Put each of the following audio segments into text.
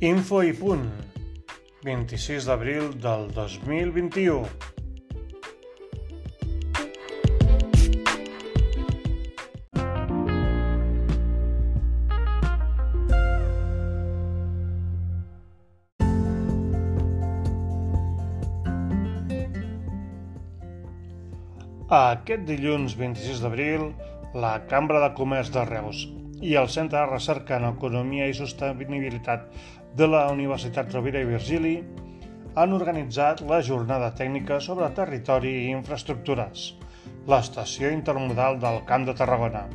Info i punt. 26 d'abril del 2021. Aquest dilluns 26 d'abril, la Cambra de Comerç de Reus i el Centre de Recerca en Economia i Sostenibilitat de la Universitat Rovira i Virgili han organitzat la jornada tècnica sobre territori i infraestructures, l'estació intermodal del Camp de Tarragona.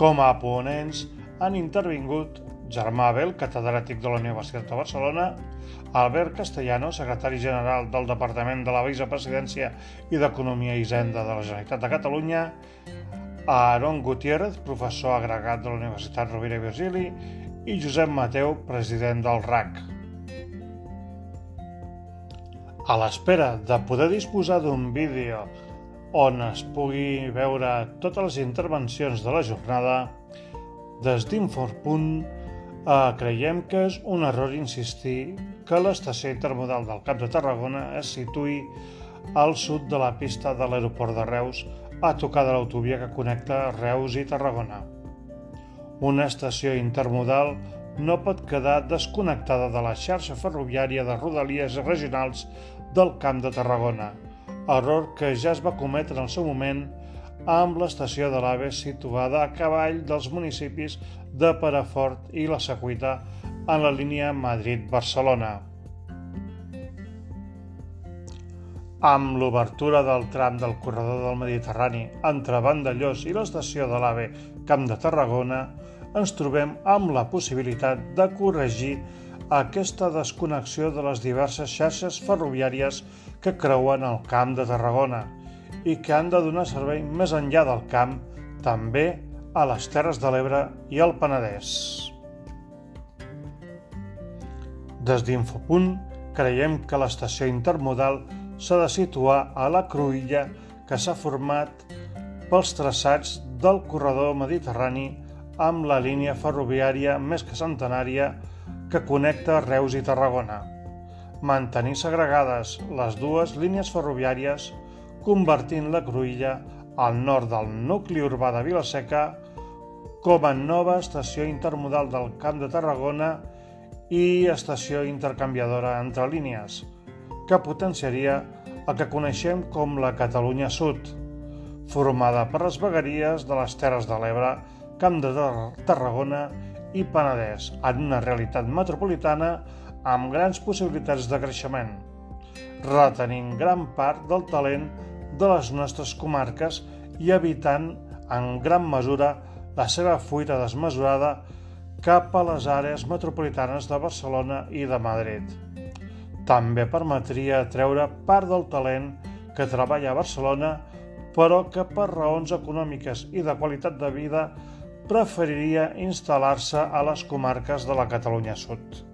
Com a ponents han intervingut Germà Abel, catedràtic de la Universitat de Barcelona, Albert Castellano, secretari general del Departament de la Vicepresidència i d'Economia i Hisenda de la Generalitat de Catalunya, Aaron Gutiérrez, professor agregat de la Universitat Rovira i Virgili, i Josep Mateu, president del RAC. A l'espera de poder disposar d'un vídeo on es pugui veure totes les intervencions de la jornada, des d'Inforpunt eh, creiem que és un error insistir que l'estació intermodal del Cap de Tarragona es situï al sud de la pista de l'aeroport de Reus a tocar de l'autovia que connecta Reus i Tarragona. Una estació intermodal no pot quedar desconnectada de la xarxa ferroviària de rodalies regionals del Camp de Tarragona, error que ja es va cometre en el seu moment amb l'estació de l'AVE situada a cavall dels municipis de Perafort i la Secuita en la línia Madrid-Barcelona. Amb l'obertura del tram del corredor del Mediterrani entre Vandellós i l'estació de l'AVE Camp de Tarragona, ens trobem amb la possibilitat de corregir aquesta desconnexió de les diverses xarxes ferroviàries que creuen el Camp de Tarragona i que han de donar servei més enllà del camp, també a les Terres de l'Ebre i al Penedès. Des d'Infopunt creiem que l'estació intermodal s'ha de situar a la cruïlla que s'ha format pels traçats del corredor mediterrani amb la línia ferroviària més que centenària que connecta Reus i Tarragona. Mantenir segregades les dues línies ferroviàries convertint la Cruïlla al nord del nucli urbà de Vilaseca com a nova estació intermodal del Camp de Tarragona i estació intercanviadora entre línies, que potenciaria el que coneixem com la Catalunya Sud, formada per les vegueries de les Terres de l'Ebre, Camp de Tarragona i Penedès, en una realitat metropolitana amb grans possibilitats de creixement, retenint gran part del talent de les nostres comarques i evitant en gran mesura la seva fuita desmesurada cap a les àrees metropolitanes de Barcelona i de Madrid. També permetria treure part del talent que treballa a Barcelona, però que per raons econòmiques i de qualitat de vida preferiria instal·lar-se a les comarques de la Catalunya Sud.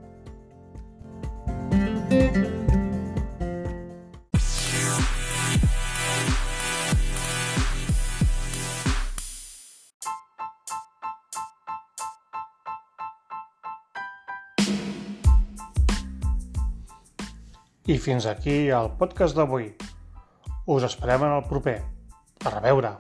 I fins aquí el podcast d'avui. Us esperem en el proper. A reveure!